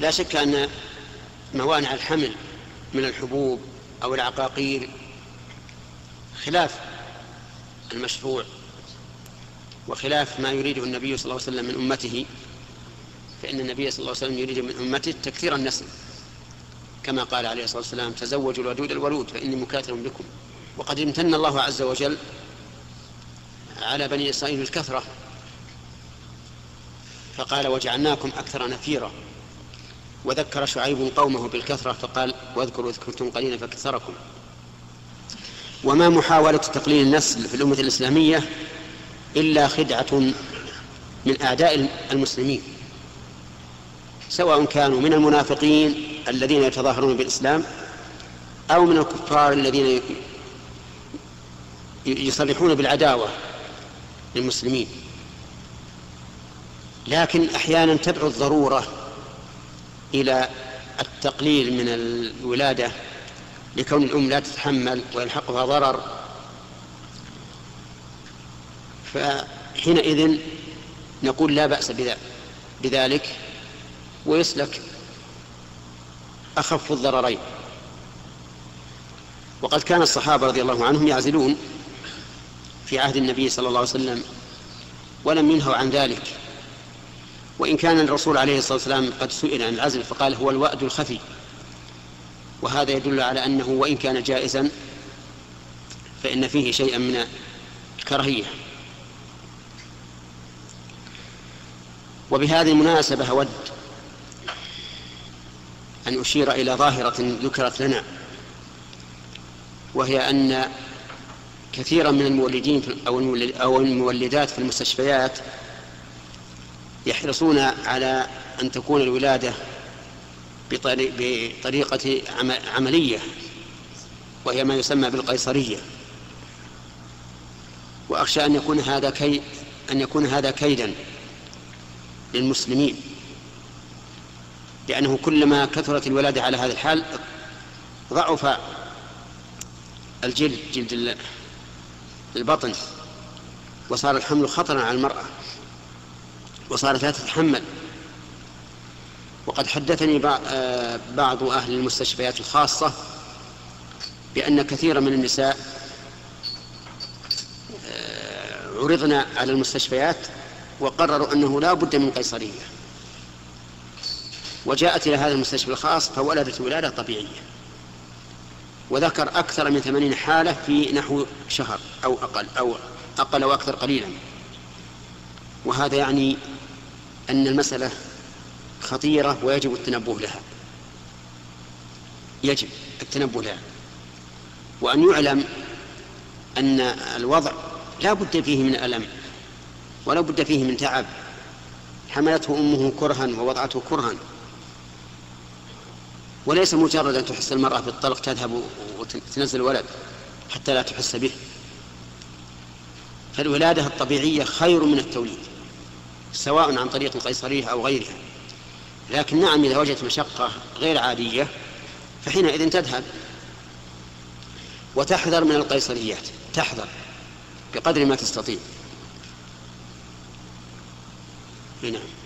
لا شك أن موانع الحمل من الحبوب أو العقاقير خلاف المشروع وخلاف ما يريده النبي صلى الله عليه وسلم من أمته فإن النبي صلى الله عليه وسلم يريد من أمته تكثير النسل. كما قال عليه الصلاة والسلام تزوجوا الودود الولود فإني مكاثر بكم. وقد امتن الله عز وجل على بني إسرائيل الكثرة فقال وجعلناكم أكثر نفيرا. وذكر شعيب قومه بالكثرة فقال واذكروا إذ كنتم قليلا فكثركم. وما محاولة تقليل النسل في الأمة الإسلامية إلا خدعة من أعداء المسلمين سواء كانوا من المنافقين الذين يتظاهرون بالإسلام أو من الكفار الذين يصرحون بالعداوة للمسلمين. لكن أحيانا تدعو الضرورة إلى التقليل من الولادة لكون الأم لا تتحمل ويلحقها ضرر. فحينئذ نقول لا بأس بذلك ويسلك أخف الضررين. وقد كان الصحابة رضي الله عنهم يعزلون في عهد النبي صلى الله عليه وسلم ولم ينهوا عن ذلك. وإن كان الرسول عليه الصلاة والسلام قد سئل عن العزل فقال هو الوأد الخفي. وهذا يدل على أنه وإن كان جائزا فإن فيه شيئا من الكراهية. وبهذه المناسبة أود أن أشير إلى ظاهرة ذكرت لنا وهي أن كثيرا من المولدين أو المولدات في المستشفيات يحرصون على أن تكون الولادة بطريقة عملية وهي ما يسمى بالقيصرية. وأخشى أن يكون هذا كي أن يكون هذا كيدا للمسلمين لأنه كلما كثرت الولادة على هذا الحال ضعف الجلد جلد البطن وصار الحمل خطرا على المرأة. وصارت لا تتحمل وقد حدثني آه، بعض أهل المستشفيات الخاصة بأن كثيرا من النساء آه، عرضنا على المستشفيات وقرروا أنه لا بد من قيصرية. وجاءت إلى هذا المستشفى الخاص فولدت ولادة طبيعية. وذكر أكثر من ثمانين حالة في نحو شهر أو أقل أو أقل أو أكثر قليلا. وهذا يعني أن المسألة خطيرة ويجب التنبه لها. يجب التنبه لها. وأن يعلم أن الوضع لا بد فيه من ألم ولا بد فيه من تعب. حملته أمه كرها ووضعته كرها. وليس مجرد أن تحس المرأة بالطلق تذهب وتنزل الولد حتى لا تحس به. فالولادة الطبيعية خير من التوليد. سواء عن طريق القيصرية أو غيرها. لكن نعم إذا وجدت مشقة غير عادية فحينئذ تذهب وتحذر من القيصريات. تحذر بقدر ما تستطيع. نعم.